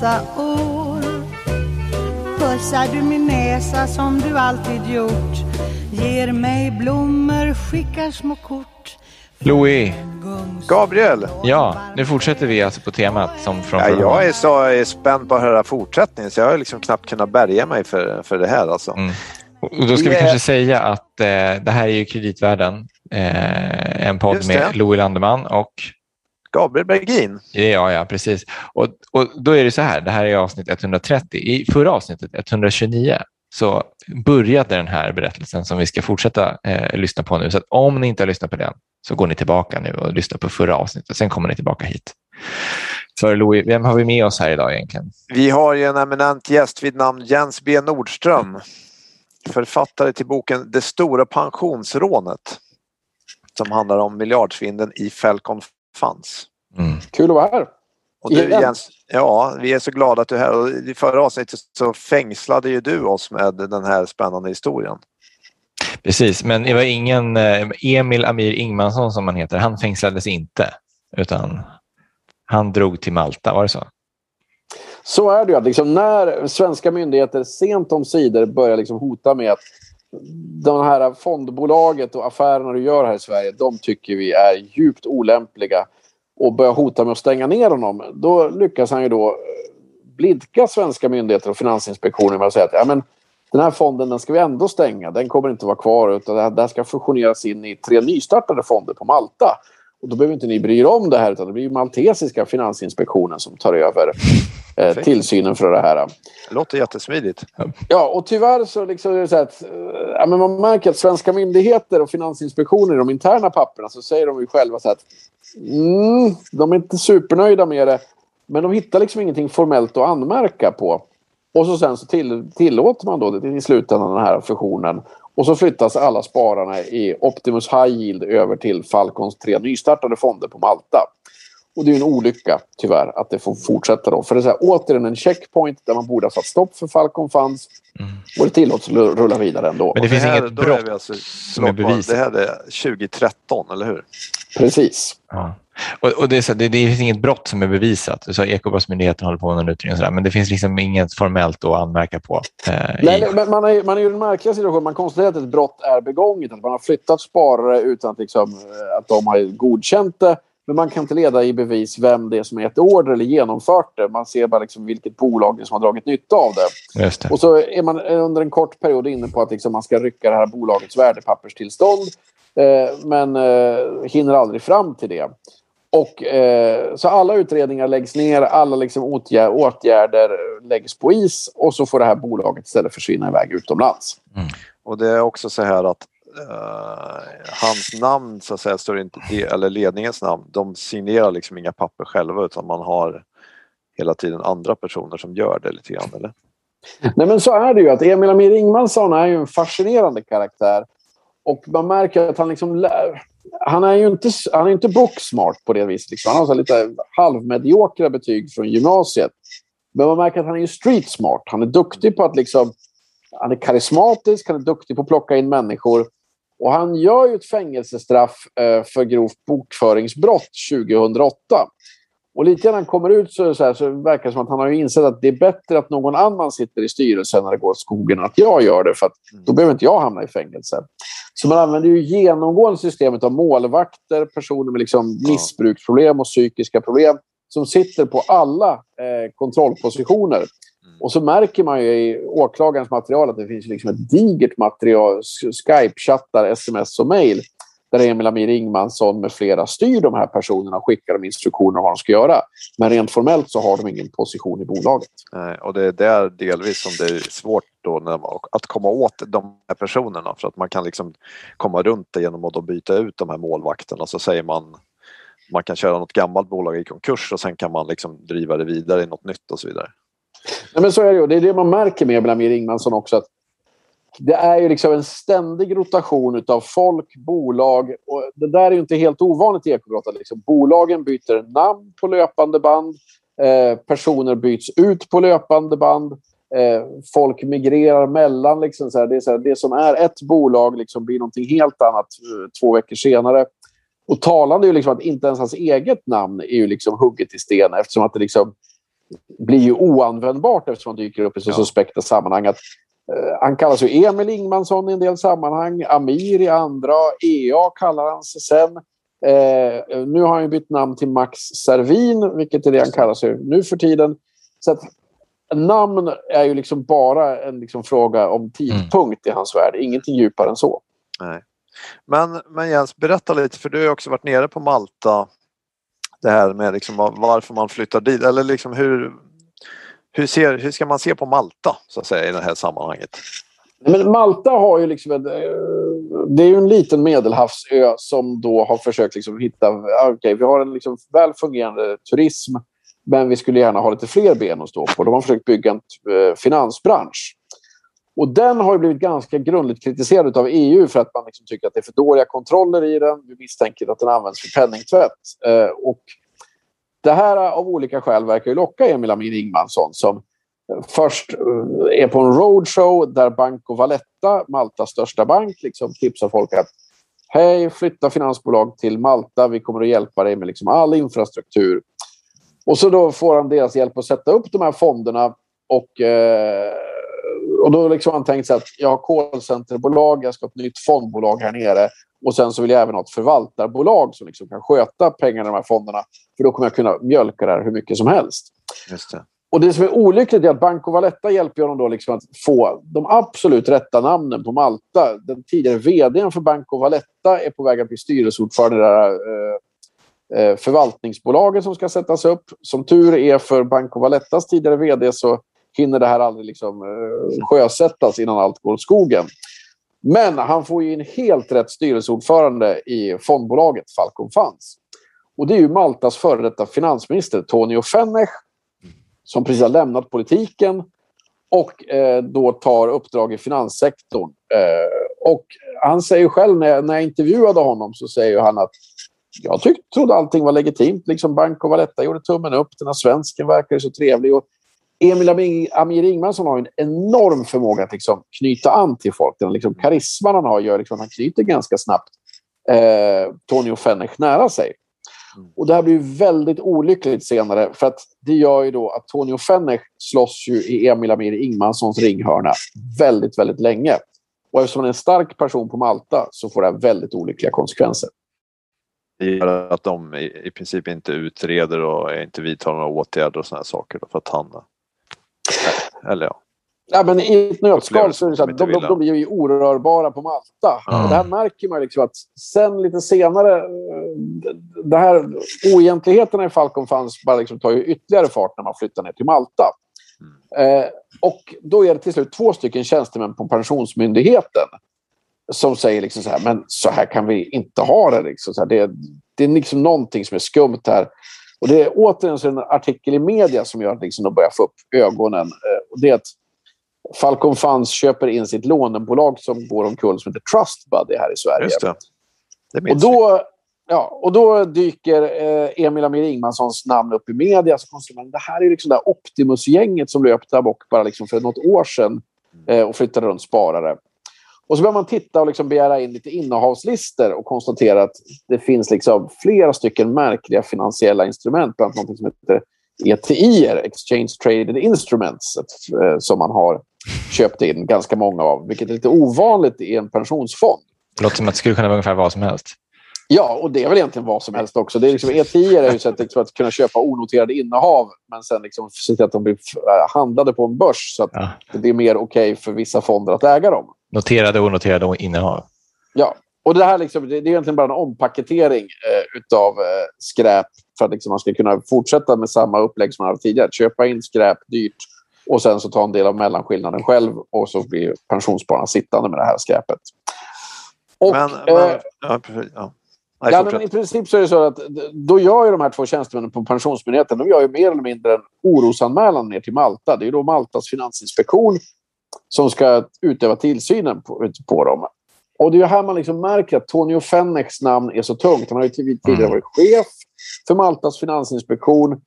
massa år Pussar du min näsa som du alltid gjort Ger mig blommor, skickar små kort Louis, Gabriel! ja, nu fortsätter vi alltså på temat som från Ja, jag är så är spänd på att höra fortsättningen så jag har liksom knappt kunnat bärga mig för, för det här. Alltså. Mm. Och då ska vi Det- kanske säga att eh, det här är ju Kreditvärlden, eh, en podd med. Louis Landeman och Gabriel Bergin. Ja, ja, precis. Och, och då är det så här, det här är avsnitt 130. I förra avsnittet, 129, så började den här berättelsen som vi ska fortsätta eh, lyssna på nu. Så om ni inte har lyssnat på den så går ni tillbaka nu och lyssnar på förra avsnittet. Sen kommer ni tillbaka hit. Så Louis, vem har vi med oss här idag egentligen? Vi har ju en eminent gäst vid namn Jens B Nordström. Författare till boken Det stora pensionsrånet. Som handlar om miljardsvindeln i Falcon Funds. Mm. Kul att vara här. Och du. Jens, ja, vi är så glada att du är här. Och I förra avsnittet så fängslade ju du oss med den här spännande historien. Precis, men det var ingen eh, Emil Amir Ingmansson som han heter. Han fängslades inte, utan han drog till Malta. Var det så? Så är det ju. Liksom när svenska myndigheter sent om sidor börjar liksom hota med att de här fondbolaget och affärerna du gör här i Sverige, de tycker vi är djupt olämpliga och börjar hota med att stänga ner honom. Då lyckas han ju då eh, blidka svenska myndigheter och Finansinspektionen med att säga att ja, men, den här fonden den ska vi ändå stänga. Den kommer inte vara kvar utan det här, det här ska fusioneras in i tre nystartade fonder på Malta. Och då behöver inte ni bry er om det här utan det blir ju maltesiska Finansinspektionen som tar över eh, tillsynen för det här. Det låter jättesmidigt. Ja, och tyvärr så, liksom är det så att eh, ja, men man märker att svenska myndigheter och Finansinspektionen i de interna papperna så säger de ju själva så att mm, de är inte supernöjda med det. Men de hittar liksom ingenting formellt att anmärka på. Och så sen så till, tillåter man då det i slutändan den här fusionen. Och så flyttas alla spararna i Optimus High Yield över till Falcons tre nystartade fonder på Malta. Och det är ju en olycka, tyvärr, att det får fortsätta då. För det är så här, återigen en checkpoint där man borde ha satt stopp för Falcon Funds. Mm. Och det tillåts rulla vidare ändå. Men det finns här, inget brott vi alltså, som är bevisat. Det här är 2013, eller hur? Precis. Ja. Och, och det, är så, det, det finns inget brott som är bevisat. Du sa Ekobrottsmyndigheten håller på med en utredning och sådär, men det finns liksom inget formellt att anmärka på. Eh, Nej, i, men man, är, man är ju i en märklig situation. Man konstaterar att ett brott är begånget. Att man har flyttat sparare utan att, liksom, eh, att de har godkänt det. Men man kan inte leda i bevis vem det är som är ett order eller genomfört det. Man ser bara liksom vilket bolag som har dragit nytta av det. det. Och så är man under en kort period inne på att liksom man ska rycka det här bolagets värdepapperstillstånd. Eh, men eh, hinner aldrig fram till det. Och, eh, så alla utredningar läggs ner, alla liksom åtgär- åtgärder läggs på is och så får det här bolaget istället försvinna iväg utomlands. Och det är också så här att eh, hans namn så att säga står inte, eller ledningens namn, de signerar liksom inga papper själva utan man har hela tiden andra personer som gör det lite grann eller? Nej men så är det ju. att Emil Amir Ingmansson är ju en fascinerande karaktär. Och man märker att han liksom... lär- han är ju inte, han är inte boksmart på det viset. Liksom. Han har så lite halvmediokra betyg från gymnasiet. Men man märker att han är ju street smart. Han är duktig på att liksom... Han är karismatisk, han är duktig på att plocka in människor. Och han gör ju ett fängelsestraff eh, för grovt bokföringsbrott 2008. Och lite grann när han kommer ut så, så, här, så verkar det som att han har ju insett att det är bättre att någon annan sitter i styrelsen när det går åt skogen än att jag gör det. För att då behöver inte jag hamna i fängelse. Så man använder ju genomgående systemet av målvakter, personer med liksom missbruksproblem och psykiska problem som sitter på alla eh, kontrollpositioner. Och så märker man ju i åklagarens material att det finns liksom ett digert material, Skype-chattar, sms och mejl där Emil Amir Ingmansson med flera styr de här personerna och skickar dem instruktioner om vad de ska göra. Men rent formellt så har de ingen position i bolaget. Och det är där delvis som det är svårt då att komma åt de här personerna för att man kan liksom komma runt det genom att byta ut de här målvakterna så säger man man kan köra något gammalt bolag i konkurs och sen kan man liksom driva det vidare i något nytt och så vidare. Nej, men så är det ju. Det är det man märker med Emil Amir Ingmansson också. Att det är ju liksom en ständig rotation av folk, bolag. Och det där är ju inte helt ovanligt i ekobrott. Liksom, bolagen byter namn på löpande band. Eh, personer byts ut på löpande band. Eh, folk migrerar mellan. Liksom, så det, är så här, det som är ett bolag liksom, blir någonting helt annat eh, två veckor senare. Och talande är ju liksom att inte ens hans eget namn är ju liksom hugget i sten eftersom att det liksom blir ju oanvändbart eftersom han dyker upp i så Ja. suspekta sammanhang. Att, Eh, han kallas ju Emil Ingmansson i en del sammanhang, Amir i andra, EA kallar han sig sen. Eh, nu har han ju bytt namn till Max Servin, vilket är det han kallar sig nu för tiden. Så att, namn är ju liksom bara en liksom fråga om tidpunkt i hans värld, ingenting djupare än så. Nej. Men, men Jens, berätta lite, för du har ju också varit nere på Malta. Det här med liksom varför man flyttar dit, eller liksom hur, hur, ser, hur ska man se på Malta så att säga i det här sammanhanget? Men Malta har ju liksom en, eh, det är ju en liten medelhavsö som då har försökt liksom hitta... Okay, vi har en liksom väl fungerande turism men vi skulle gärna ha lite fler ben att stå på. De har försökt bygga en eh, finansbransch. Och den har ju blivit ganska grundligt kritiserad av EU för att man liksom tycker att det är för dåliga kontroller i den. Vi misstänker att den används för penningtvätt. Eh, och det här av olika skäl verkar ju locka Emil Amin Ingmansson som först eh, är på en roadshow där Banco Valletta, Maltas största bank, liksom tipsar folk att hej, flytta finansbolag till Malta. Vi kommer att hjälpa dig med liksom all infrastruktur. Och så då får han deras hjälp att sätta upp de här fonderna. Och, eh, och då liksom har han tänkt sig att jag har callcenterbolag, jag ska ha ett nytt fondbolag här nere. Och sen så vill jag även ha ett förvaltarbolag som liksom kan sköta pengarna i de här fonderna. För då kommer jag kunna mjölka det här hur mycket som helst. Just det. Och det som är olyckligt är att Banco Valletta hjälper honom då liksom att få de absolut rätta namnen på Malta. Den tidigare vdn för Banco Valletta är på väg att bli styrelseordförande i det här eh, eh, förvaltningsbolaget som ska sättas upp. Som tur är för Banco Vallettas tidigare vd så hinner det här aldrig liksom, eh, sjösättas innan allt går åt skogen. Men han får ju en helt rätt styrelseordförande i fondbolaget Falcon Funds. Och det är ju Maltas före detta finansminister Tonio Fennech som precis har lämnat politiken och eh, då tar uppdrag i finanssektorn. Eh, och han säger själv, när jag, när jag intervjuade honom, så säger han att jag tyck, trodde allting var legitimt. Liksom Banco Valletta gjorde tummen upp. Den här svensken verkar så trevlig. Och Emil Amir, Ingmansson har en enorm förmåga att liksom knyta an till folk. Den liksom karisman han har gör liksom att han knyter ganska snabbt eh, Tony och Fenech nära sig. Och det här blir väldigt olyckligt senare för att det gör ju då att Tony och Fenech slåss ju i Emil Amir Ingmanssons ringhörna väldigt, väldigt länge. Och eftersom han är en stark person på Malta så får det här väldigt olyckliga konsekvenser. Det gör att de i, princip inte utreder och inte vidtar några åtgärder och sådana saker för att han... Eller ja. Ja, men I ett nötskal så är det så att de, de, de blir ju orörbara på Malta. Och det här märker man liksom att sen lite senare... eh, Det här oegentligheterna i Falcon Funds bara liksom tar ju ytterligare fart när man flyttar ner till Malta. Eh, och då är det till slut två stycken tjänstemän på Pensionsmyndigheten som säger liksom så här, men så här kan vi inte ha det. Liksom så här, det, det är liksom någonting som är skumt här. Och det är återigen en artikel i media som gör att liksom de börjar få upp ögonen. Eh, och det är att Falcon Funds köper in sitt lånebolag som går omkull som heter Trust Buddy här i Sverige. Just det. Det Och då, ja, och då dyker eh, Emil Amir Ingmanssons namn upp i media. Så men det här är liksom det Optimus-gänget som löpte amok bara liksom för något år sedan eh, och flyttade runt sparare. Och så börjar man titta och liksom begära in lite innehavslistor och konstatera att det finns liksom flera stycken märkliga finansiella instrument, bland annat något som heter ETI, Exchange Traded Instruments, eh, som man har köpt in ganska många av, vilket är lite ovanligt i en pensionsfond. Det låter som att det skulle kunna vara ungefär vad som helst. Ja, och det är väl egentligen vad som helst också. Det är liksom, ETI är ju sätt liksom att kunna köpa onoterade innehav men sen liksom se till att de blir eh, handlade på en börs så att Ja. det blir mer okej för vissa fonder att äga dem. Noterade och onoterade innehav. Ja, och det här liksom, det, det är egentligen bara en ompaketering eh, utav eh, skräp för att liksom man ska kunna fortsätta med samma upplägg som man hade tidigare. Köpa in skräp dyrt och sen så ta en del av mellanskillnaden själv och så blir pensionsspararna sittande med det här skräpet. Och, Men, eh, men, ja, precis, ja. Nej, Ja, men I princip så är det så att då gör ju de här två tjänstemännen på Pensionsmyndigheten de gör ju mer eller mindre en orosanmälan ner till Malta. Det är ju då Maltas finansinspektion som ska utöva tillsynen på, på dem. Och det är här man liksom märker att Tonio Fenechs namn är så tungt. Han har ju tid- tidigare Mm. varit chef för Maltas finansinspektion.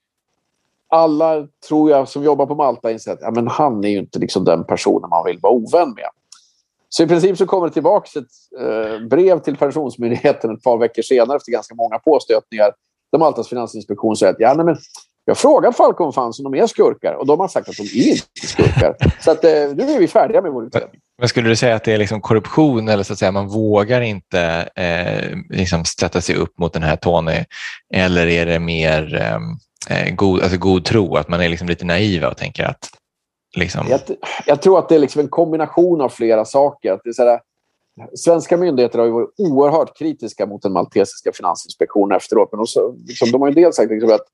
Alla, tror jag, som jobbar på Malta inser att ja, men han är ju inte liksom den personen man vill vara ovän med. Så i princip så kommer det tillbaka ett eh, brev till Pensionsmyndigheten ett par veckor senare efter ganska många påstötningar där Maltas finansinspektion säger att ja, nej, men Jag har frågat Falcon Funds om de är skurkar och de har sagt att de är inte skurkar. så att, eh, nu är vi färdiga med vår utredning. Men skulle du säga att det är liksom korruption eller så att säga man vågar inte eh, liksom sätta sig upp mot den här Tony eller är det mer eh, god, alltså god tro, att man är liksom lite naiva och tänker att Liksom. Jag, jag, tror att det är liksom en kombination av flera saker. Att det är så här, svenska myndigheter har varit oerhört kritiska mot den maltesiska finansinspektionen efteråt. Men också, liksom, de har ju dels sagt liksom, att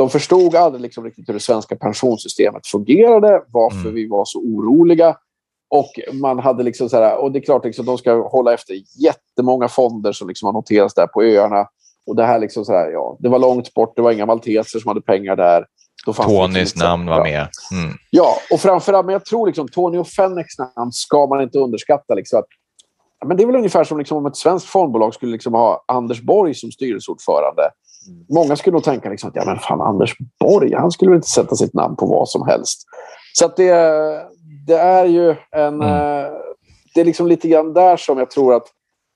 de förstod aldrig liksom, riktigt hur det svenska pensionssystemet fungerade, varför mm. vi var så oroliga. Och man hade liksom så här, och det är klart liksom, de ska hålla efter jättemånga fonder som liksom har noterats där på öarna. Och det här liksom så här, ja, det var långt bort, det var inga malteser som hade pengar där. Tonys liksom namn var med. Mm. Ja, och framförallt, men jag tror liksom Tony och Fennex namn ska man inte underskatta. Liksom, att, men det är väl ungefär som liksom, om ett svenskt fondbolag skulle liksom ha Anders Borg som styrelseordförande. Många skulle nog tänka liksom att ja, men fan, Anders Borg han skulle väl inte sätta sitt namn på vad som helst. Så att det, det är ju en... Mm. Eh, det är liksom lite grann där som jag tror att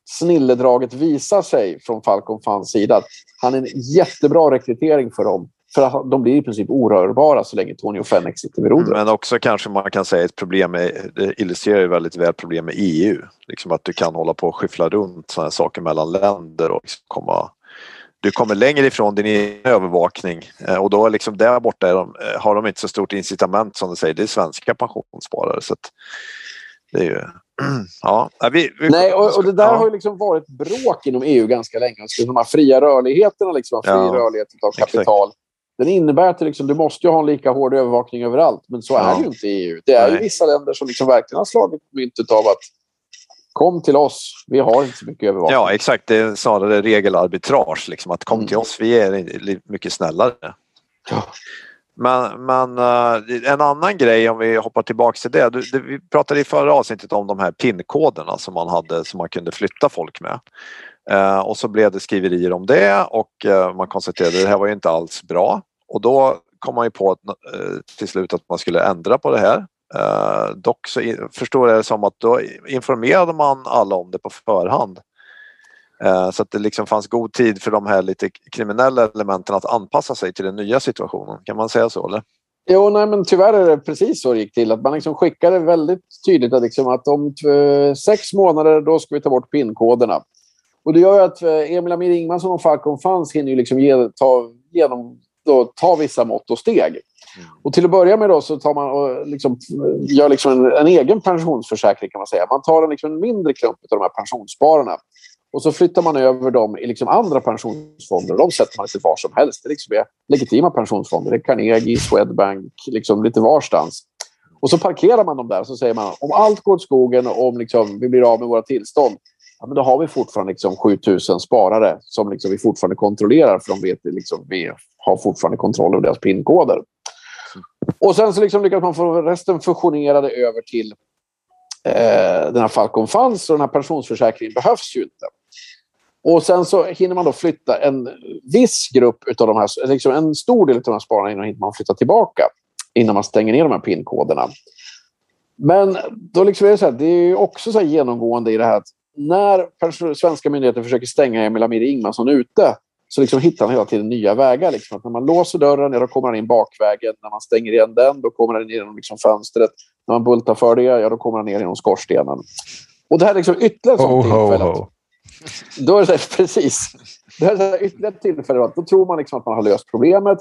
snilledraget visar sig från Falcon Fans sida. Att han är en jättebra rekrytering för dem för att de blir i princip orörbara så länge Tony och Fenix sitter vid rodret. Men också kanske man kan säga ett problem med, det illustrerar ju väldigt väl problem med EU. Liksom att du kan hålla på och skyffla runt sådana saker mellan länder och liksom komma du kommer längre ifrån din egen övervakning eh, och då liksom där borta de, eh, har de inte så stort incitament som du säger, det är svenska pensionssparare. Så det är ju, ja, vi, vi, Nej, och, och, det där ja. har ju liksom varit bråk inom EU ganska länge. Alltså, de här fria rörligheterna, liksom, fri ja, rörlighet av kapital. Exakt. Den innebär att liksom, du måste ha en lika hård övervakning överallt, men så är det ju inte i EU. Det är ju vissa länder som liksom verkligen har slagit myntet av att kom till oss, vi har inte så mycket övervakning. Ja exakt, det är snarare regelarbitrage. Liksom, att kom mm. till oss, vi är mycket snällare. Ja. Men, men uh, en annan grej om vi hoppar tillbaka till det. Vi pratade i förra avsnittet om de här PIN-koderna som man hade som man kunde flytta folk med. Uh, och så blev det skriverier om det och uh, man konstaterade att det här var ju inte alls bra. Och då kom man ju på till slut att man skulle ändra på det här. Eh, dock så förstår jag det som att då informerade man alla om det på förhand. Eh, så att det liksom fanns god tid för de här lite kriminella elementen att anpassa sig till den nya situationen. Kan man säga så eller? Jo, nej, men tyvärr är det precis så det gick till. Att man liksom skickade väldigt tydligt att, liksom att om sex månader då ska vi ta bort PIN-koderna. Och det gör ju att eh, Emil Amir Ingmansson och Falcon Funds hinner ju liksom ge, ta, genom, då, ta vissa mått och steg. Mm. Och till att börja med då så tar man och liksom, gör liksom en, en, egen pensionsförsäkring kan man säga. Man tar en, liksom en mindre klump av de här pensionsspararna och så flyttar man över dem i liksom andra pensionsfonder. De sätter man lite var som helst. Det liksom är legitima pensionsfonder. Det är Carnegie, Swedbank, liksom lite varstans. Och så parkerar man dem där och så säger man om allt går åt skogen och om liksom vi blir av med våra tillstånd ja, men då har vi fortfarande liksom 7000 sparare som liksom vi fortfarande kontrollerar för de vet liksom, vi har fortfarande kontroll över deras pinkoder. Och sen så liksom lyckas man få resten fusionerade över till eh, den här Falcon Funds och den här pensionsförsäkringen behövs ju inte. Och sen så hinner man då flytta en viss grupp av de här, liksom en stor del av de här spararna innan man flyttar tillbaka innan man stänger ner de här pinkoderna. Men då liksom är det, så här, det är också så genomgående i det här att när svenska myndigheter försöker stänga Emil Amir Ingmansson ute så liksom hittar han hela tiden nya vägar. Liksom. Att när man låser dörren, ja, då kommer han in bakvägen. När man stänger igen den, då kommer han in genom liksom fönstret. När man bultar för det, ja, då kommer han ner genom skorstenen. Och det här är liksom ytterligare ett sånt tillfälle. Då är det precis. Det här är ytterligare ett tillfälle. Då tror man liksom att man har löst problemet.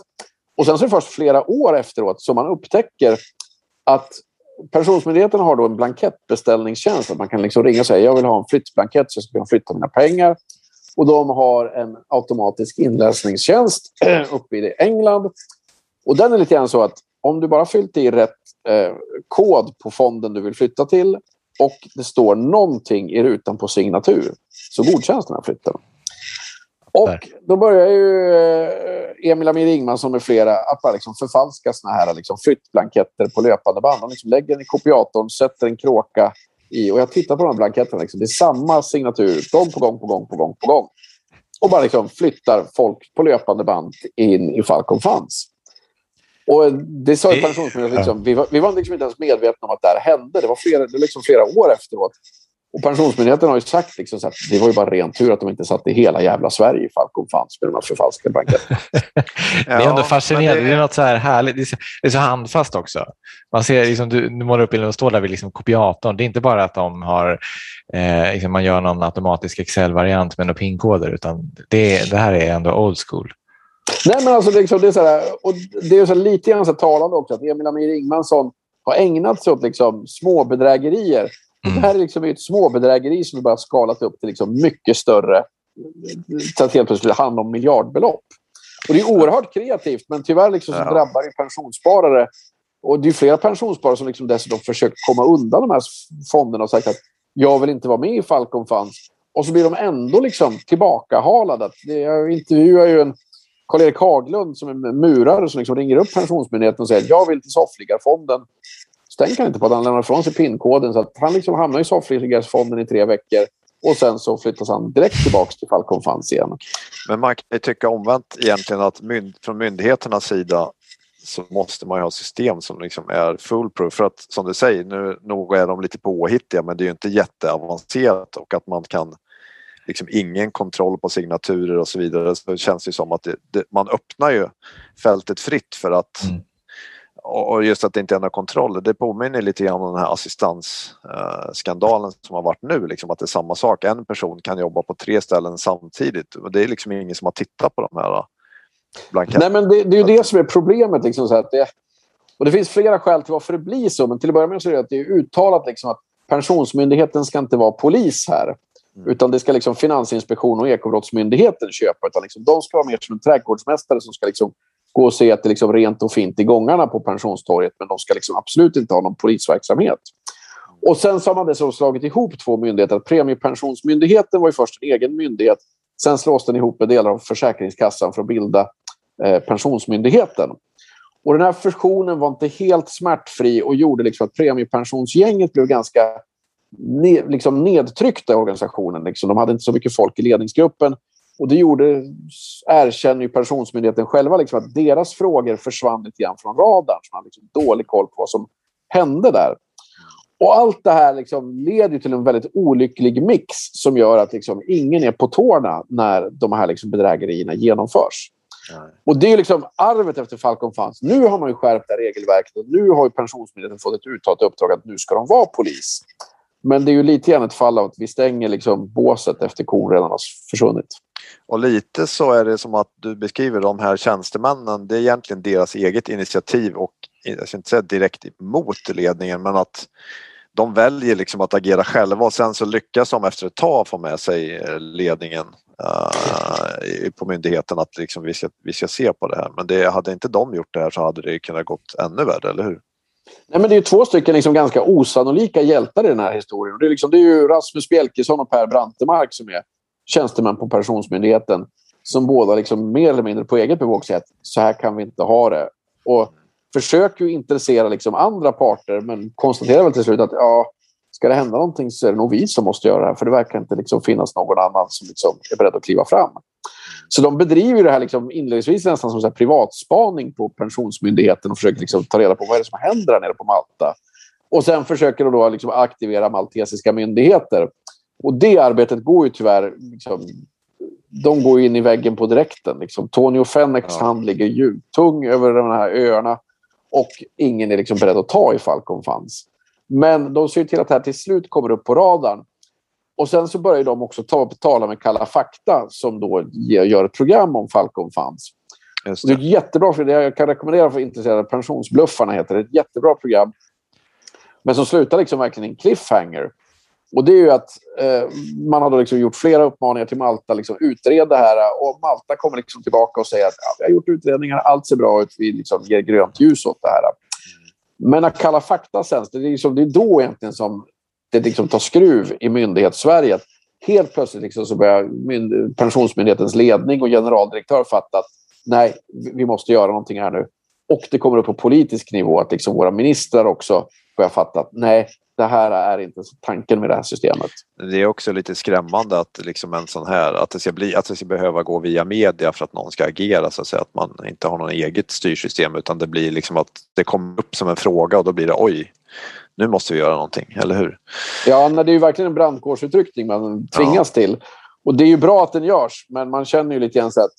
Och sen så är det först flera år efteråt som man upptäcker att Pensionsmyndigheten har då en blankettbeställningstjänst. Att man kan liksom ringa och säga jag vill ha en flyttblankett så jag ska flytta mina pengar. Och de har en automatisk inläsningstjänst uppe i England. Och den är lite grann så att om du bara fyllt i rätt eh, kod på fonden du vill flytta till och det står någonting i rutan på signatur så godkänns den här flytten. Och då börjar ju eh, Emil Amir Ingmansson med flera att bara liksom förfalska såna här liksom flyttblanketter på löpande band. De liksom lägger den i kopiatorn, sätter en kråka i. Och jag tittar på de här blanketterna. Liksom, det är samma signatur gång på gång på gång på gång på gång. Och bara liksom flyttar folk på löpande band in i Falcon Funds. Och det sa ju pensionsmyndigheten. Liksom, vi, var, vi var liksom inte ens medvetna om att det här hände. Det var flera, det liksom flera år efteråt. Och Pensionsmyndigheten har ju sagt liksom att det var ju bara ren tur att de inte satte hela jävla Sverige i Falcon fanns med de här förfalskade blanketterna. det är ändå fascinerande. Det... det... är något så här härligt. Det är så, det är så handfast också. Man ser, liksom, du, du målar upp bilden och står där vid liksom kopiatorn. Det är inte bara att de har, eh, liksom man gör någon automatisk Excel-variant med några pinkoder, utan det, det här är ändå old school. Nej, men alltså liksom, det är, så här, och det är så lite grann så talande också att Emil Amir Ingmansson har ägnat sig åt liksom småbedrägerier. Mm. Det här är liksom ett småbedrägeri som vi bara skalat upp till liksom mycket större. Så att helt plötsligt handlar om miljardbelopp. Och det är oerhört kreativt, men tyvärr liksom så drabbar det pensionssparare. Och det är flera pensionssparare som liksom dessutom försökt komma undan de här fonderna och sagt att jag vill inte vara med i Falcon Funds. Och så blir de ändå liksom tillbakahalade. Jag intervjuar ju en Karl-Erik Haglund som är murare som liksom ringer upp Pensionsmyndigheten och säger jag vill till soffliggarfonden. Så tänker han inte på att han lämnar ifrån sig PIN-koden. Så att han liksom hamnar i soffliggarfonden i tre veckor. Och sen så flyttas han direkt tillbaka till Falcon Funds igen. Men man kan tycka omvänt egentligen att mynd från myndigheternas sida så måste man ju ha system som liksom är foolproof. För att som du säger, nu nog är de lite påhittiga men det är ju inte jätteavancerat och att man kan liksom ingen kontroll på signaturer och så vidare så känns det som att det, det, man öppnar ju fältet fritt för att mm. Och just att det inte är några kontroller. Det påminner lite grann om den här assistansskandalen eh, som har varit nu, liksom att det är samma sak. En person kan jobba på tre ställen samtidigt. Det är liksom ingen som har tittat på de här blanketterna. Nej, men det, det är ju det som är problemet. Liksom, så att det, och det finns flera skäl till varför det blir så, men till att börja med så är det att det är uttalat liksom, att Pensionsmyndigheten ska inte vara polis här. Mm. Utan det ska liksom Finansinspektionen och Ekobrottsmyndigheten köpa. Utan liksom, de ska vara mer som en trädgårdsmästare som ska liksom gå och se att det liksom är rent och fint i gångarna på pensionstorget. Men de ska liksom absolut inte ha någon polisverksamhet. Och sen så har man dessutom slagit ihop två myndigheter. Premiepensionsmyndigheten var ju först en egen myndighet. Sen slås den ihop med delar av Försäkringskassan för att bilda eh, Pensionsmyndigheten. Och den här fusionen var inte helt smärtfri och gjorde liksom att premiepensionsgänget blev ganska ne liksom nedtryckta organisationen. Liksom. De hade inte så mycket folk i ledningsgruppen. Och det gjorde, erkänner ju Pensionsmyndigheten själva, liksom, att deras frågor försvann lite grann från radarn. Så man hade liksom dålig koll på vad som hände där. Och allt det här liksom leder till en väldigt olycklig mix som gör att liksom ingen är på tårna när de här liksom bedrägerierna genomförs. Nej. Och det är liksom arvet efter Falcon Funds. Nu har man ju skärpt det regelverket och nu har ju Pensionsmyndigheten fått ett uttalat uppdrag att nu ska de vara polis. Men det är ju lite grann ett fall av att vi stänger liksom båset efter kon redan har försvunnit. Och lite så är det som att du beskriver de här tjänstemännen. Det är egentligen deras eget initiativ och jag ska inte säga direkt emot ledningen men att de väljer liksom att agera själva och sen så lyckas de efter ett tag få med sig eh, ledningen uh, på myndigheten att liksom vi, ska, vi ska se på det här. Men det, hade inte de gjort det här så hade det kunnat gått ännu värre, eller hur? Nej, men det är två stycken liksom ganska osannolika hjältar i den här historien. Det är, liksom, det är ju Rasmus Bjelkesson och Per Brantemark som är tjänstemän på Pensionsmyndigheten som båda liksom mer eller mindre på eget bevåg säger att så här kan vi inte ha det. Och försöker ju intressera liksom andra parter men konstaterar väl till slut att ja, ska det hända någonting så är det nog vi som måste göra det här för det verkar inte liksom finnas någon annan som liksom är beredd att kliva fram. Så de bedriver det här liksom inledningsvis nästan som så privatspaning på Pensionsmyndigheten och försöker liksom ta reda på vad är det som händer där nere på Malta. Och sen försöker de då liksom aktivera maltesiska myndigheter. Och det arbetet går ju tyvärr... Liksom, de går in i väggen på direkten. Liksom. Tonio Fennex ja. hand ligger tung över de här öarna och ingen är liksom beredd att ta i Falcon Funds. Men de ser till att det här till slut kommer upp på radarn. Och sen så börjar de också ta, tala med Kalla fakta som då gör ett program om Falcon Funds. Det. det. är jättebra, för det jag kan rekommendera för intresserade pensionsbluffarna heter det. Ett jättebra program. Men som slutar liksom verkligen i en cliffhanger. Och det är ju att eh, man har liksom gjort flera uppmaningar till Malta, liksom utreda det här och Malta kommer liksom tillbaka och säger att ja, vi har gjort utredningar, allt ser bra ut, vi liksom ger grönt ljus åt det här. Men när Kalla fakta sänds, det är, liksom, det är då egentligen som det liksom tar skruv i myndighets-Sverige. Helt plötsligt liksom så börjar Pensionsmyndighetens ledning och generaldirektör fatta att nej, vi måste göra någonting här nu. Och det kommer upp på politisk nivå att liksom våra ministrar också börjar fatta att nej, det här är inte tanken med det här systemet. Det är också lite skrämmande att liksom en sån här, att det ska bli, att det ska behöva gå via media för att någon ska agera så att säga, att man inte har något eget styrsystem utan det blir liksom att det kommer upp som en fråga och då blir det oj, nu måste vi göra någonting, eller hur? Ja, det är ju verkligen en brandkårsutryckning man tvingas ja. till. Och det är ju bra att den görs, men man känner ju lite grann så att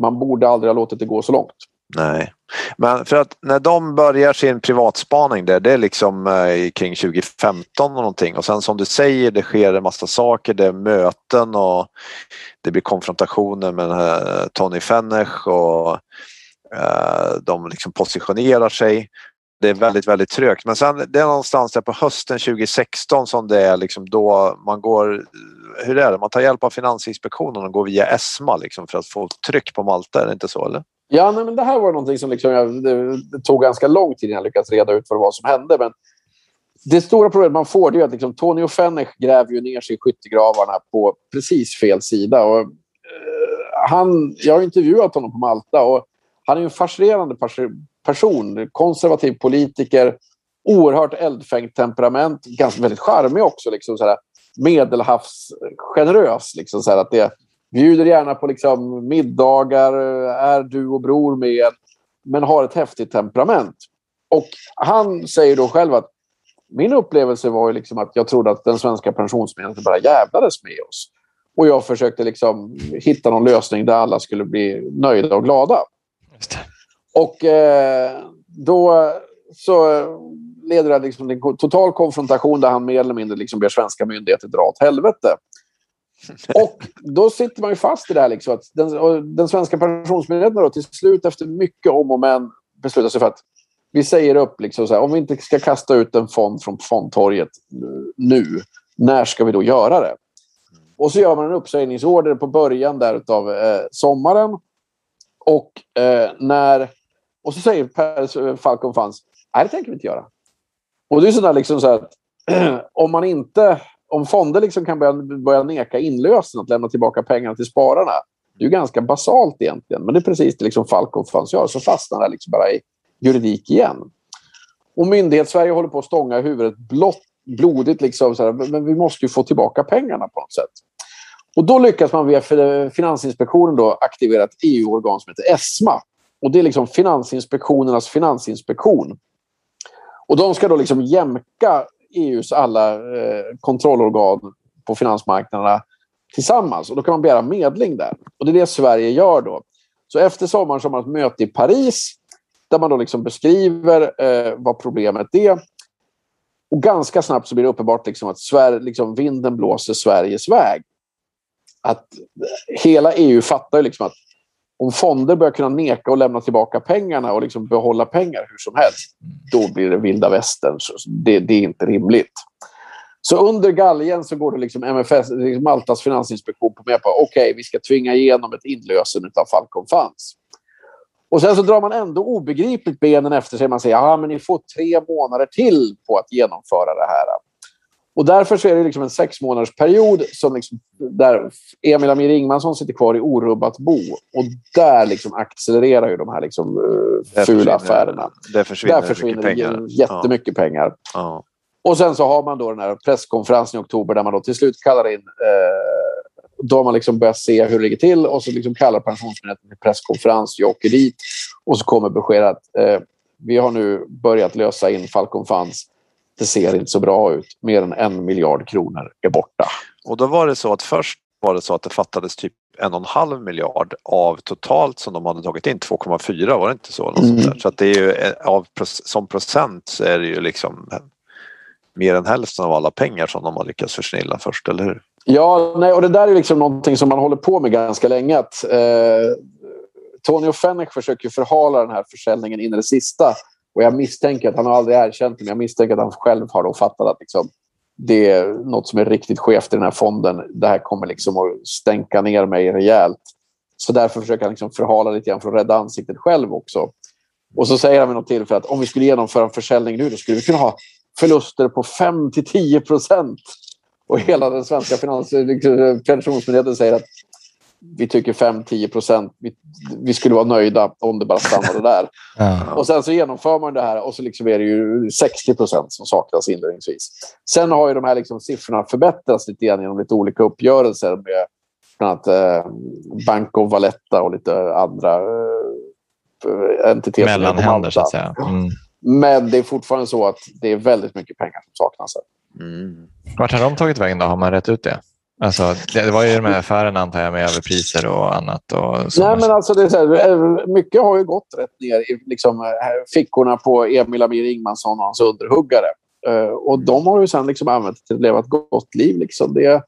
man borde aldrig ha låtit det gå så långt. Nej, men för att när de börjar sin privatspaning där, det är liksom eh, kring 2015 och någonting och sen som du säger det sker en massa saker, det är möten och det blir konfrontationer med eh, Tony Fennech och eh, de liksom positionerar sig. Det är väldigt, väldigt trögt men sen det är någonstans där på hösten 2016 som det är liksom då man går hur är det, man tar hjälp av Finansinspektionen och går via ESMA liksom för att få tryck på Malta, är det inte så eller? Ja, nej, men det här var någonting som liksom jag, det, det tog ganska lång tid innan jag lyckades reda ut vad det var som hände. Men det stora problemet man får är att liksom, Tony och Fenech gräver ju ner sig i skyttegravarna på precis fel sida. Och, eh, han, jag har intervjuat honom på Malta och han är en fascinerande person. Konservativ politiker, oerhört eldfängt temperament, ganska väldigt charmig också. Liksom, sådär, medelhavsgenerös. Liksom, sådär, att det, bjuder gärna på liksom middagar, är du och bror med, men har ett häftigt temperament. Och han säger då själv att min upplevelse var ju liksom att jag trodde att den svenska pensionsmedlen bara jävlades med oss. Och jag försökte liksom hitta någon lösning där alla skulle bli nöjda och glada. Och eh, då så leder det liksom till en total konfrontation där han mer eller mindre liksom ber svenska myndigheter dra åt helvete. Och då sitter man ju fast i det här. Liksom, att den, den svenska pensionsmyndigheten då, till slut efter mycket om och men beslutar sig för att vi säger upp, liksom, så här, om vi inte ska kasta ut en fond från fondtorget nu, när ska vi då göra det? Och så gör man en uppsägningsorder på början där av eh, sommaren. Och eh, när... Och så säger per eh, Falcon Funds, nej det tänker vi inte göra. Och det är sådär liksom så att om man inte om fonder liksom kan börja, börja neka inlösen, att lämna tillbaka pengarna till spararna, det är ju ganska basalt egentligen. Men det är precis det liksom Falcon fanns göra, Så fastnar det liksom bara i juridik igen. Och myndighetssverige håller på att stånga huvudet blott, blodigt. Liksom, så här, men vi måste ju få tillbaka pengarna på något sätt. Och då lyckas man via Finansinspektionen då aktivera ett EU-organ som heter ESMA. Och det är liksom Finansinspektionernas finansinspektion. Och de ska då liksom jämka EUs alla eh, kontrollorgan på finansmarknaderna tillsammans. Och då kan man begära medling där. Och det är det Sverige gör då. Så efter sommaren så har man ett möte i Paris där man då liksom beskriver eh, vad problemet är. Och ganska snabbt så blir det uppenbart liksom att Sverige, liksom vinden blåser Sveriges väg. Att eh, hela EU fattar liksom att om fonder börjar kunna neka och lämna tillbaka pengarna och liksom behålla pengar hur som helst, då blir det vilda västern. Det, det är inte rimligt. Så under galgen så går det liksom MFS, liksom Maltas finansinspektion på med på okej, okay, vi ska tvinga igenom ett inlösen av Falcon Funds. Och sen så drar man ändå obegripligt benen efter sig. Man säger att men ni får tre månader till på att genomföra det här. Och därför så är det liksom en sex månaders period som liksom, där Emil Amir Ingmansson sitter kvar i orubbat bo. Och där liksom accelererar ju de här liksom, uh, fula affärerna. Där försvinner, där försvinner pengar. jättemycket ja. pengar. Ja. Och sen så har man då den här presskonferensen i oktober där man då till slut kallar in eh, då har man liksom börjat se hur det ligger till och så liksom kallar Pensionsmyndigheten till presskonferens. Jag åker dit och så kommer beskedet att eh, vi har nu börjat lösa in Falcon Funds det ser inte så bra ut. Mer än en miljard kronor är borta. Och då var det så att först var det så att det fattades typ en och en halv miljard av totalt som de hade tagit in 2,4 var det inte så? Mm. Så att det är ju av, som procent så är det ju liksom mer än hälften av alla pengar som de har lyckats försnilla först, eller hur? Ja, nej, och det där är liksom någonting som man håller på med ganska länge. Att, eh, Tony och Fenech försöker förhala den här försäljningen in i det sista. Och jag misstänker att han har aldrig erkänt det, men jag misstänker att han själv har då fattat att liksom, det är något som är riktigt skevt i den här fonden. Det här kommer liksom att stänka ner mig rejält. Så därför försöker han liksom förhala lite grann för att rädda ansiktet själv också. Och så säger han vid något tillfälle att om vi skulle genomföra en försäljning nu, då skulle vi kunna ha förluster på 5 till 10 procent. Och hela den svenska finans liksom, pensionsmyndigheten säger att vi tycker 5-10 procent, vi, vi, skulle vara nöjda om det bara stannade där. Ja. Och sen så genomför man det här och så liksom är det ju 60 procent som saknas inledningsvis. Sen har ju de här liksom siffrorna förbättrats lite grann genom lite olika uppgörelser med bland annat eh, Banco Valletta och lite andra eh, entiteter. Mellanhänder, så att säga. Mm. Men det är fortfarande så att det är väldigt mycket pengar som saknas. Mm. Vart har de tagit vägen då? Har man rätt ut det? Alltså, det var ju de här affärerna antar jag med överpriser och annat. Och Nej, men alltså det är så här, eh, mycket har ju gått rätt ner i liksom, eh, fickorna på Emil Amir Ingmansson och hans underhuggare. Uh, och de har ju sen liksom använt till att leva ett gott liv. Liksom. Det,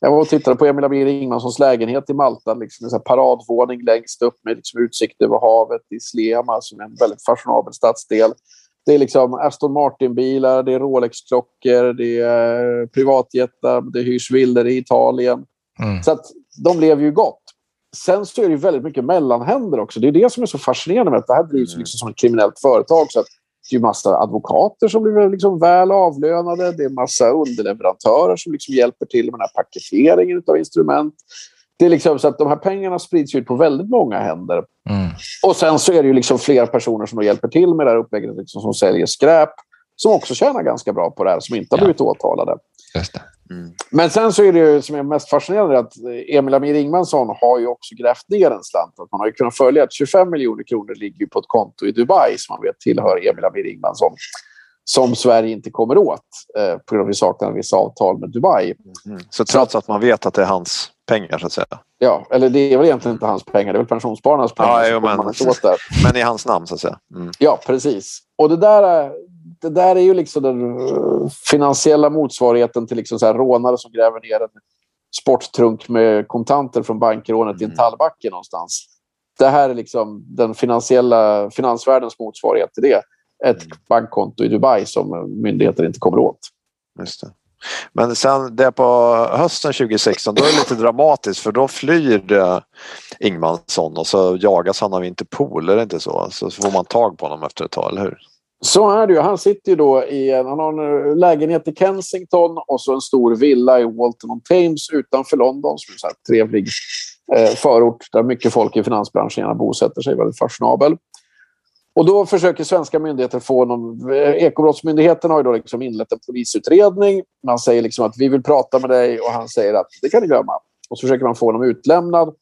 jag var och tittade på Emil Amir Ingmanssons lägenhet i Malta. Liksom en paradvåning längst upp med liksom utsikt över havet i Slema som är en väldigt fashionabel stadsdel. Det är liksom Aston Martin-bilar, det är Rolex-klockor, det är privatjetar, det hyrs villor i Italien. Mm. Så att de lever ju gott. Sen så är det väldigt mycket mellanhänder också. Det är det som är så fascinerande med att det här drivs mm. liksom som ett kriminellt företag. Så att det är massa advokater som blir liksom väl avlönade. Det är massa underleverantörer som liksom hjälper till med den här paketeringen av instrument. Det är liksom så att de här pengarna sprids ut på väldigt många händer. Mm. Och sen så är det ju liksom fler personer som hjälper till med det här upplägget, liksom, som säljer skräp, som också tjänar ganska bra på det här, som inte har blivit åtalade. Mm. Men sen så är det ju, som är mest fascinerande att Emil Amir Ingmansson har ju också grävt ner en slant. Att man har ju kunnat följa att 25 miljoner kronor ligger på ett konto i Dubai som man vet tillhör Emil Amir Ingmansson som Sverige inte kommer åt eh, på grund av att vi saknar vissa avtal med Dubai. Mm. Så trots att man vet att det är hans pengar så att säga? Ja, eller det är väl egentligen inte hans pengar, det är väl pensionsspararnas pengar. Ja, jo, men, men i hans namn så att säga? Mm. Ja, precis. Och det där, det där är ju liksom den eh, finansiella motsvarigheten till liksom så här rånare som gräver ner en sporttrunk med kontanter från bankrånet mm. i en mm. tallbacke någonstans. Det här är liksom den finansiella finansvärldens motsvarighet till det ett mm. bankkonto i Dubai som myndigheter inte kommer åt. Just det. Men sen det på hösten 2016 då är det lite dramatiskt för då flyr Ingmansson och så jagas han av Interpol, är det inte så? Så får man tag på honom efter ett tag, eller hur? Så är det ju. Han sitter ju då i en, han har en eh, lägenhet i Kensington och så en stor villa i Walton on Thames utanför London som är en trevlig eh, förort där mycket folk i finansbranschen gärna bosätter sig. Väldigt fashionabel. Och då försöker svenska myndigheter få någon... Eh, ekobrottsmyndigheten har ju då liksom inlett en polisutredning. Man säger liksom att vi vill prata med dig och han säger att det kan ni glömma. Och så försöker man få honom utlämnad.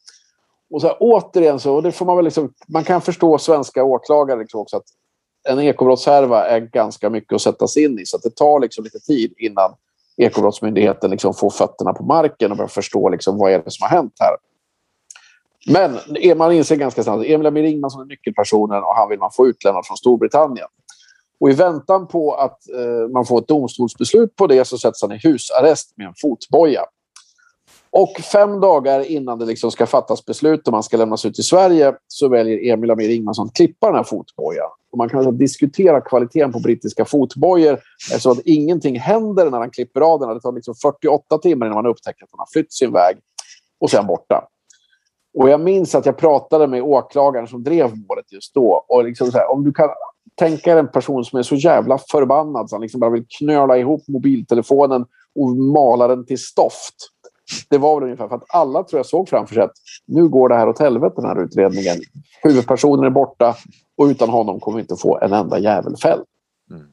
Och så här, återigen så, och det får man väl liksom, man kan förstå svenska åklagare liksom också att en ekobrottshärva är ganska mycket att sätta sig in i. Så det tar liksom lite tid innan Ekobrottsmyndigheten liksom får fötterna på marken och börjar förstå liksom vad är det som har hänt här. Men man inser ganska snabbt att Emil Amir Ingmansson är nyckelpersonen och han vill man få utlämnad från Storbritannien. Och I väntan på att eh, man får ett domstolsbeslut på det så sätts han i husarrest med en fotboja. Och fem dagar innan det liksom ska fattas beslut om han ska lämnas ut till Sverige så väljer Emil Amir Ingmansson att klippa den här fotbojan. Och man kan alltså diskutera kvaliteten på brittiska fotbojor eftersom att ingenting händer när han klipper av den. Det tar liksom 48 timmar innan man upptäcker att han har flytt sin väg och sen borta. Och jag minns att jag pratade med åklagaren som drev målet just då. Och liksom så här, om du kan tänka dig en person som är så jävla förbannad så han liksom bara vill knöla ihop mobiltelefonen och mala den till stoft. Det var väl ungefär för att alla tror jag såg framför sig att nu går det här åt helvete den här utredningen. Huvudpersonen är borta och utan honom kommer vi inte få en enda jävel fälld. Mm.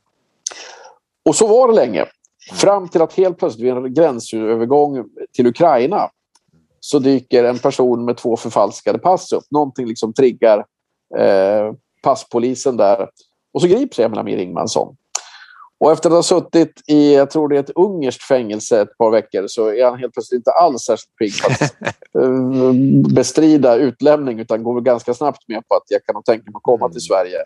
Och så var det länge. Fram till att helt plötsligt vid en gränsövergång till Ukraina så dyker en person med två förfalskade pass upp. Någonting liksom triggar eh, passpolisen där. Och så grips Emil Amir Ingmansson. Och efter att ha suttit i, jag tror det är ett ungerskt fängelse ett par veckor så är han helt plötsligt inte alls särskilt pigg på att eh, bestrida utlämning utan går ganska snabbt med på att jag kan nog tänka mig att komma till mm. Sverige.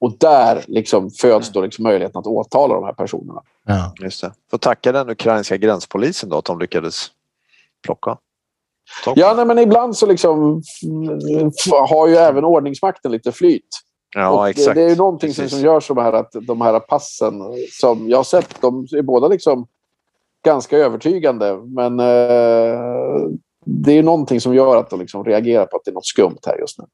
Och där liksom föds då liksom möjligheten att åtala de här personerna. Ja. Just det. Får tacka den ukrainska gränspolisen då att de lyckades plocka. Ja, nej, men ibland så liksom har ju även ordningsmakten lite flyt. Ja. Det, det är ju någonting som, som gör så här att de här passen som jag har sett, de är båda liksom ganska övertygande. Men eh, det är någonting som gör att de liksom reagerar på att det är något skumt här just nu.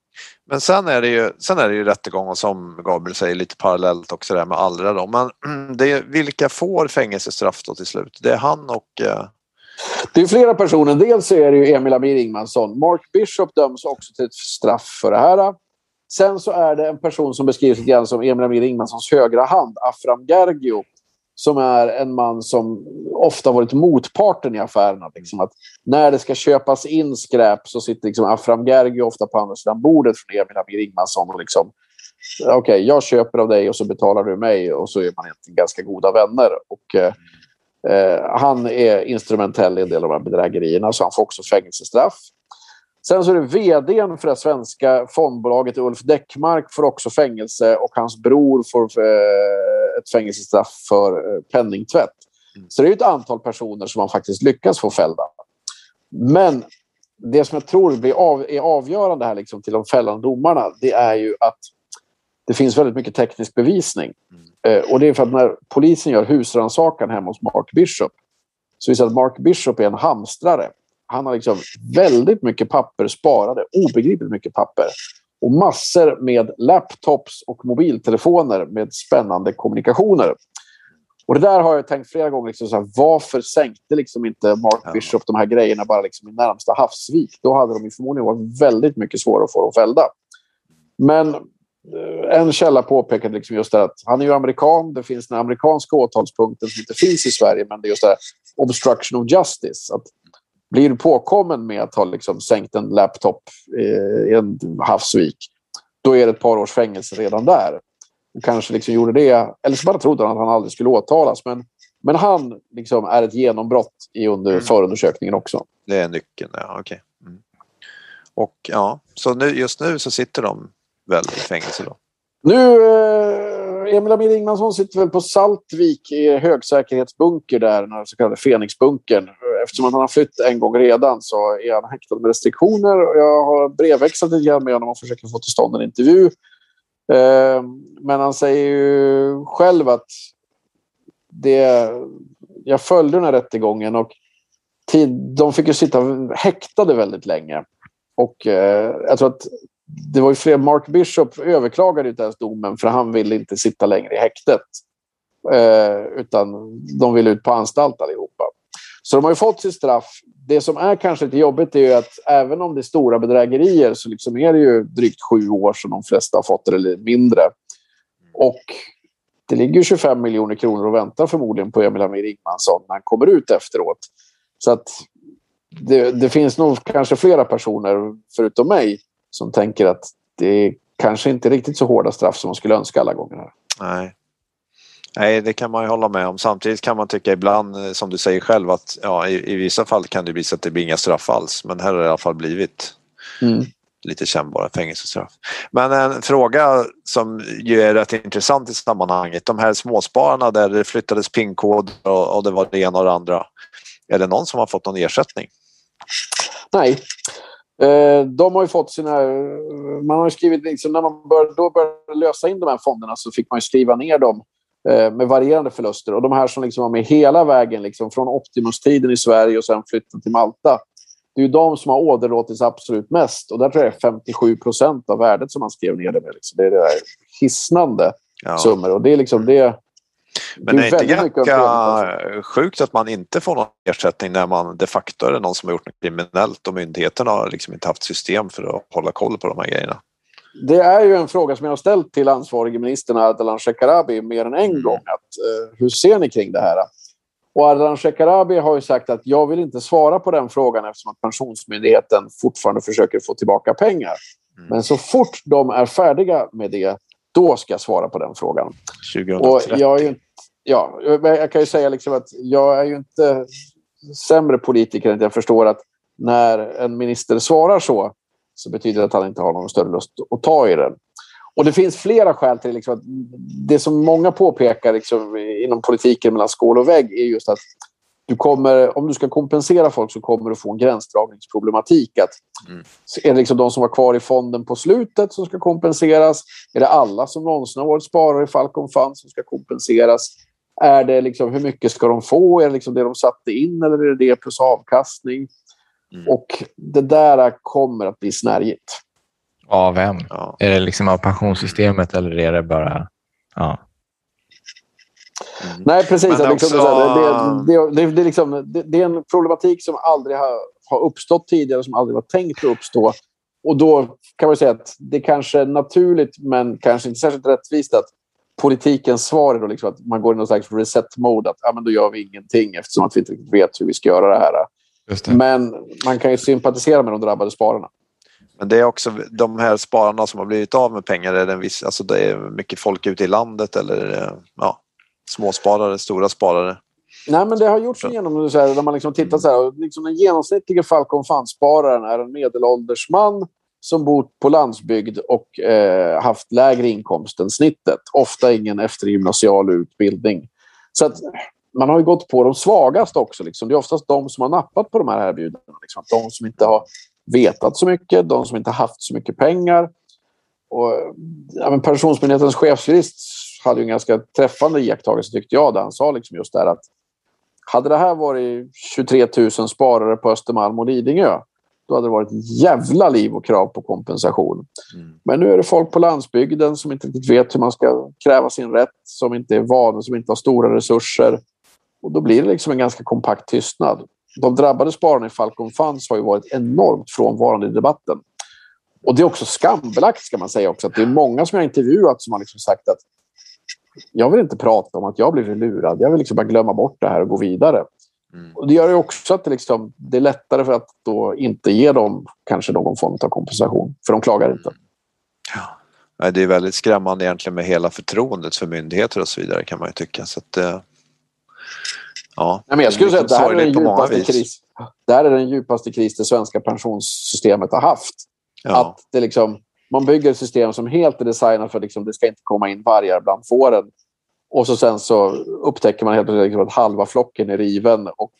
Men sen är det ju, sen är det ju rättegång och som Gabriel säger lite parallellt också där med Allra då. Men det vilka får fängelsestraff då till slut? Det är han och eh, det är flera personer. Dels så är det ju Emil Amir Ingmansson. Mark Bishop döms också till ett straff för det här. Sen så är det en person som beskrivs lite grann som Emil Amir Ingmanssons högra hand, Afram Gergio, som är en man som ofta varit motparten i affärerna. Liksom att när det ska köpas in skräp så sitter liksom Afram Gergio ofta på andra sidan bordet från Emil Amir Ingmansson och liksom okej, okay, jag köper av dig och så betalar du mig och så är man egentligen ganska goda vänner. Och, eh, eh, han är instrumentell i en del av de här bedrägerierna så han får också fängelsestraff. Sen så är det vdn för det svenska fondbolaget Ulf Däckmark får också fängelse och hans bror får eh, ett fängelsestraff för eh, penningtvätt. Mm. Så det är ett antal personer som man faktiskt lyckas få fällda. Men det som jag tror blir av, är avgörande här liksom till de fällande domarna det är ju att det finns väldigt mycket teknisk bevisning. Mm. Eh, och det är för att när polisen gör husrannsakan hemma hos Mark Bishop så visar att Mark Bishop är en hamstrare. Han har liksom väldigt mycket papper sparade, obegripligt mycket papper. Och massor med laptops och mobiltelefoner med spännande kommunikationer. Och det där har jag tänkt flera gånger. Liksom så här, varför sänkte liksom inte Mark ja. Bishop de här grejerna bara liksom i närmsta havsvik? Då hade de förmodligen varit väldigt mycket svårare att få dem fällda. Men en källa påpekade liksom just att han är ju amerikan. Det finns den amerikanska åtalspunkten som inte finns i Sverige, men det är just det här, obstruction of justice. Att blir du påkommen med att ha liksom sänkt en laptop i en havsvik, då är det ett par års fängelse redan där. Och kanske liksom gjorde det, eller så bara trodde han att han aldrig skulle åtalas. Men, men han liksom är ett genombrott i under mm. förundersökningen också. Det är nyckeln, ja. Okej. Okay. Mm. Och ja, så nu, just nu så sitter de väl i fängelse då? Nu, eh, Emil Amir Ingmansson sitter väl på Saltvik i högsäkerhetsbunker där, den så kallade Fenixbunkern. Eftersom han har flytt en gång redan så är han häktad med restriktioner. Jag har brevväxlat lite grann med honom och försöker få till stånd en intervju. Eh, men han säger ju själv att det, jag följde den här rättegången och tid, de fick ju sitta häktade väldigt länge. Och eh, jag tror att det var ju fler, Mark Bishop överklagade inte ens domen för han ville inte sitta längre i häktet. Eh, utan de ville ut på anstalt allihopa. Så de har ju fått sitt straff. Det som är kanske lite jobbigt är ju att även om det är stora bedrägerier så liksom är det ju drygt sju år som de flesta har fått, eller mindre. Och det ligger 25 miljoner kronor och väntar förmodligen på Emil Amir Ingmansson när han kommer ut efteråt. Så att det, det, finns nog kanske flera personer, förutom mig, som tänker att det är kanske inte riktigt så hårda straff som man skulle önska alla gånger. Här. Nej. Nej, det kan man ju hålla med om. Samtidigt kan man tycka ibland, eh, som du säger själv, att ja, i, i vissa fall kan det bli så att det blir inga straff alls. Men här har det i alla fall blivit mm. lite kännbara fängelsestraff. Men en fråga som ju är rätt intressant i sammanhanget. De här småspararna där det flyttades pinkod och, och det var det ena och det andra. Är det någon som har fått någon ersättning? Nej, de har ju fått sina... Man har skrivit, liksom, när man bör, då började lösa in de här fonderna så fick man skriva ner dem eh, med varierande förluster. Och de här som liksom var med hela vägen liksom, från Optimus-tiden i Sverige och sen flyttade till Malta. Det är de som har åderlåtits absolut mest. Och där tror jag det är 57 procent av värdet som man skrev ner det med. Liksom. Det är det hisnande ja. summor. Och det är liksom det men det är, inte ganska sjukt att man inte får någon ersättning när man de facto är någon som har gjort något kriminellt och myndigheterna har liksom inte haft system för att hålla koll på de här grejerna? Det är ju en fråga som jag har ställt till ansvarige ministern Ardalan Shekarabi mer än en mm. gång. Att, uh, hur ser ni kring det här? Och Ardalan Shekarabi har ju sagt att jag vill inte svara på den frågan eftersom att Pensionsmyndigheten fortfarande försöker få tillbaka pengar. Mm. Men så fort de är färdiga med det, då ska jag svara på den frågan. 2030. Och jag, är ju, ja, jag kan ju säga liksom att jag är ju inte sämre politiker än att jag förstår att när en minister svarar så så betyder det att han inte har någon större lust att ta i den. Och det finns flera skäl till liksom att det som många påpekar liksom inom politiken mellan skål och vägg är just att du kommer, om du ska kompensera folk så kommer du få en gränsdragningsproblematik. Att mm. Är det liksom de som var kvar i fonden på slutet som ska kompenseras? Är det alla som någonsin har varit sparare i Falcon Fund som ska kompenseras? Är det liksom, hur mycket ska de få? Är det liksom det de satte in eller är det det plus avkastning? Mm. Och det där kommer att bli snärjigt. Av vem? Ja. Är det liksom av pensionssystemet eller är det bara... Ja. Mm. Nej, precis. Det, liksom, det, det, det, liksom, det, är en problematik som aldrig har, har uppstått tidigare, som aldrig var tänkt att uppstå. Och då kan man säga att det kanske är naturligt, men kanske inte särskilt rättvist att politikens svar är då liksom att man går i någon slags reset-mode. Att ja, men då gör vi ingenting eftersom att vi inte vet hur vi ska göra det här. Det. Men man kan ju sympatisera med de drabbade spararna. Men det är också de här spararna som har blivit av med pengar. Är det, en viss, alltså det är mycket folk ute i landet eller ja, småsparare, stora sparare? Nej, men det har gjorts en genomgång där man liksom tittat så här. Liksom den genomsnittliga Falcon Fund-spararen är en medelålders man som bott på landsbygd och eh, haft lägre inkomst än snittet. Ofta ingen eftergymnasial utbildning. Så att man har ju gått på de svagaste också. Liksom. Det är oftast de som har nappat på de här erbjudandena. Liksom. De som inte har vetat så mycket, de som inte haft så mycket pengar. Och, ja, men Pensionsmyndighetens chefsjurist hade en ganska träffande iakttagelse tyckte jag. Där han sa liksom just där att hade det här varit 23 000 sparare på Östermalm och Lidingö då hade det varit jävla liv och krav på kompensation. Mm. Men nu är det folk på landsbygden som inte riktigt vet hur man ska kräva sin rätt, som inte är vana, som inte har stora resurser. Och då blir det liksom en ganska kompakt tystnad. De drabbade spararna i Falcon Funds har ju varit enormt frånvarande i debatten. Och det är också skambelagt ska man säga också. Att det är många som jag intervjuat som har liksom sagt att jag vill inte prata om att jag blir lurad. Jag vill liksom bara glömma bort det här och gå vidare. Mm. Och det gör ju också att det, liksom, det är lättare för att då inte ge dem kanske någon form av kompensation. För de klagar inte. Ja. Det är väldigt skrämmande egentligen med hela förtroendet för myndigheter och så vidare kan man ju tycka. Så att, eh, ja, Nej, men jag skulle säga att det här är den djupaste kris. Det här är den djupaste kris det svenska pensionssystemet har haft. Ja. Att det liksom, man bygger ett system som helt är designat för att liksom, det ska inte komma in vargar bland fåren. Och så sen så upptäcker man helt plötsligt att halva flocken är riven och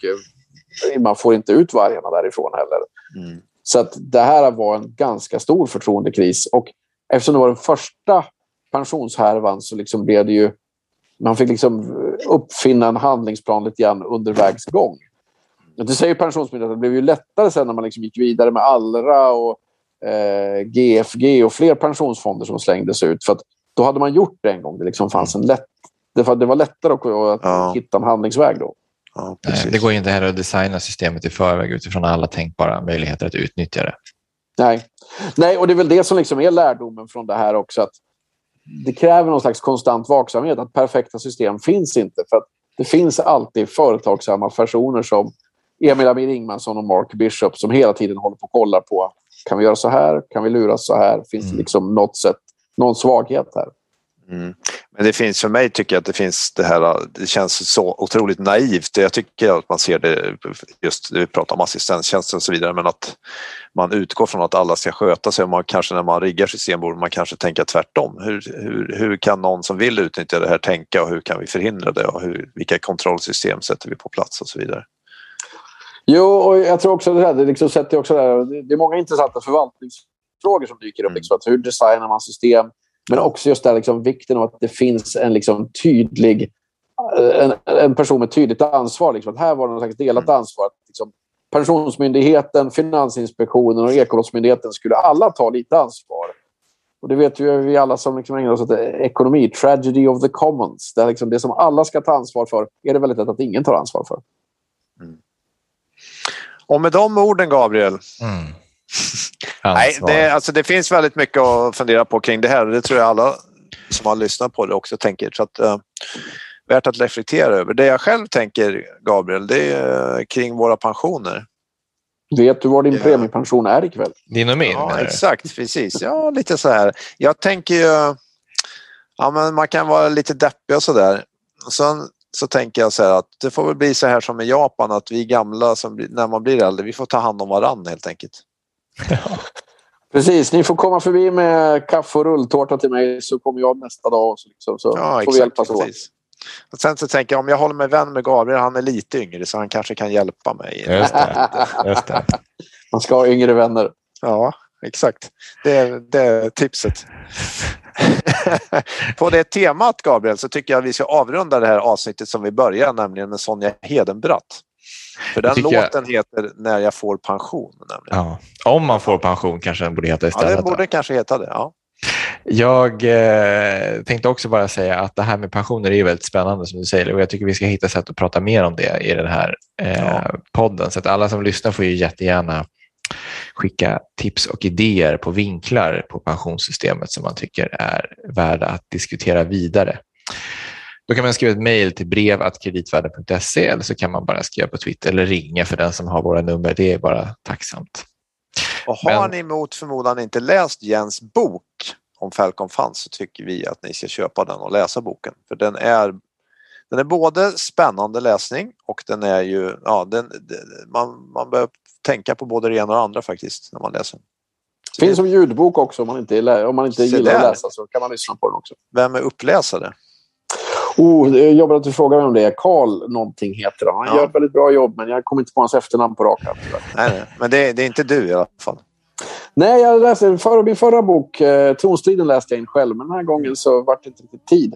eh, man får inte ut vargarna därifrån heller. Mm. Så att det här var en ganska stor förtroendekris. Och eftersom det var den första pensionshärvan så liksom blev det ju... Man fick liksom uppfinna en handlingsplan lite grann under vägs gång. Det säger Pensionsmyndigheten, det blev ju lättare sen när man liksom gick vidare med Allra och eh, GFG och fler pensionsfonder som slängdes ut. För då hade man gjort det en gång. Det liksom fanns en lätt det var, det var lättare att, att ja. hitta en handlingsväg då. Ja, Nej, det går inte heller att designa systemet i förväg utifrån alla tänkbara möjligheter att utnyttja det. Nej, Nej och det är väl det som liksom är lärdomen från det här också. att Det kräver någon slags konstant vaksamhet. Att perfekta system finns inte. För att Det finns alltid företagsamma personer som Emil Amir Ingmansson och Mark Bishop som hela tiden håller på och kollar på kan vi göra så här? Kan vi luras så här? Finns mm. det liksom något sätt, någon svaghet här? Mm. Men det finns för mig tycker jag att det finns det här, det känns så otroligt naivt. Jag tycker att man ser det, just vi pratar om assistenstjänster och så vidare, men att man utgår från att alla ska sköta sig och man kanske när man riggar system borde man kanske tänka tvärtom. Hur, hur, hur kan någon som vill utnyttja det här tänka och hur kan vi förhindra det och hur, vilka kontrollsystem sätter vi på plats och så vidare. Jo, och jag tror också det här, det, liksom sätter också det, här, det är många intressanta förvaltningsfrågor som dyker upp. Mm. Liksom, hur designar man system? Men också just där liksom, vikten av att det finns en liksom, tydlig eh, en, en person med tydligt ansvar. Liksom. Att här var det något slags delat mm. ansvar. Att, liksom, Pensionsmyndigheten, Finansinspektionen och Ekobrottsmyndigheten skulle alla ta lite ansvar. Och det vet ju vi alla som liksom ägnar oss åt ekonomi. Tragedy of the commons. Det, är liksom det som alla ska ta ansvar för är det väldigt lätt att ingen tar ansvar för. Och med de orden, Gabriel, mm. Nej, det, alltså det finns väldigt mycket att fundera på kring det här det tror jag alla som har lyssnat på det också tänker. Så att, uh, värt att reflektera över. Det jag själv tänker, Gabriel, det är uh, kring våra pensioner. Vet du vad din ja. premiepension är ikväll? Din och min? Ja, exakt. Precis. Ja, lite så här. Jag tänker ju... Ja, men man kan vara lite deppig och så där. Sen så tänker jag så här att det får väl bli så här som i Japan att vi gamla, som, när man blir äldre, vi får ta hand om varandra helt enkelt. Precis, ni får komma förbi med kaffe och rulltårta till mig så kommer jag nästa dag. Så, liksom, så ja, får exakt, vi hjälpas åt. Och sen så tänker jag om jag håller mig vän med Gabriel, han är lite yngre så han kanske kan hjälpa mig. Just det. Just det. Man ska ha yngre vänner. Ja, exakt. Det är, det är tipset. På det temat Gabriel så tycker jag vi ska avrunda det här avsnittet som vi börjar, nämligen med Sonja Hedenbratt. För den låten jag... heter När jag får pension. Ja. Om man får pension kanske den borde heta istället. Ja, den borde då. kanske heta det. Ja. Jag eh, tänkte också bara säga att det här med pensioner är väldigt spännande som du säger och jag tycker vi ska hitta sätt att prata mer om det i den här eh, ja. podden. Så att alla som lyssnar får ju jättegärna skicka tips och idéer på vinklar på pensionssystemet som man tycker är värda att diskutera vidare. Då kan man skriva ett mejl till brev.kreditvärden.se eller så kan man bara skriva på Twitter eller ringa för den som har våra nummer. Det är bara tacksamt. Och har Men... ni mot förmodan inte läst Jens bok om Falcon Funds så tycker vi att ni ska köpa den och läsa boken. För den är, den är både spännande läsning och den är ju, ja, den, man, man behöver tänka på både det ena och det andra faktiskt när man läser. Det finns som ljudbok också om man inte, om man inte gillar att läsa så kan man lyssna på den också. Vem är uppläsare? Oh, jag jobbar att du frågar vem det är. Karl någonting heter han. Han ja. gör ett väldigt bra jobb men jag kommer inte på hans efternamn på rak arm. Nej, nej, men det, det, är inte du i alla fall. Nej, jag läste för, min förra bok, eh, Tronstriden, läste jag in själv. Men den här gången så var det inte riktigt tid.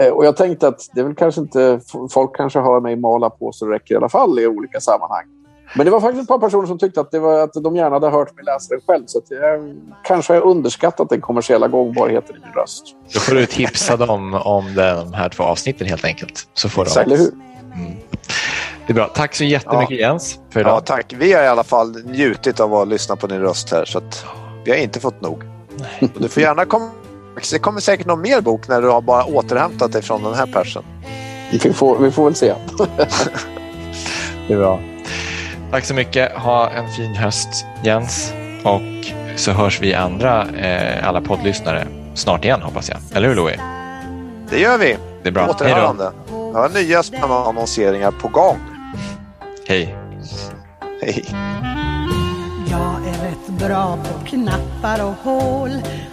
Eh, och jag tänkte att det är väl kanske inte... Folk kanske hör mig mala på så det räcker i alla fall i olika sammanhang. Men det var faktiskt ett par personer som tyckte att, det var, att de gärna hade hört mig läsa den själv. Så jag kanske har underskattat den kommersiella gångbarheten i min röst. Då får du tipsa dem om de här två avsnitten helt enkelt. Så får Exakt. Eller hur? Mm. Det är bra. Tack så jättemycket ja. Jens. För idag. Ja, tack. Vi har i alla fall njutit av att lyssna på din röst här. Så att vi har inte fått nog. Nej. Du får gärna komma. Det kommer säkert någon mer bok när du har bara återhämtat dig från den här persen. Vi får, vi får väl se. det är bra. Tack så mycket. Ha en fin höst Jens. Och så hörs vi andra, eh, alla poddlyssnare, snart igen hoppas jag. Eller hur Louis? Det gör vi. Det är bra. Återhörande. Jag har nya spännande annonseringar på gång. Hej. Hej. Jag är rätt bra på knappar och hål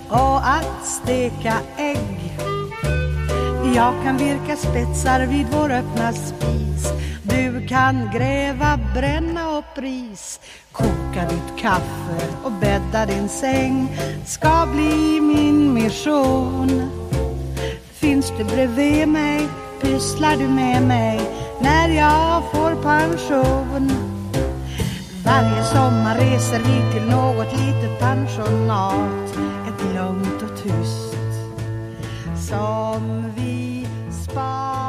och att steka ägg. Jag kan virka spetsar vid vår öppna spis du kan gräva, bränna upp ris Koka ditt kaffe och bädda din säng. Ska bli min mission. Finns du bredvid mig, pysslar du med mig När jag får pension. Varje sommar reser vi till något litet pensionat. Ett lugnt och tyst Som vi sparar...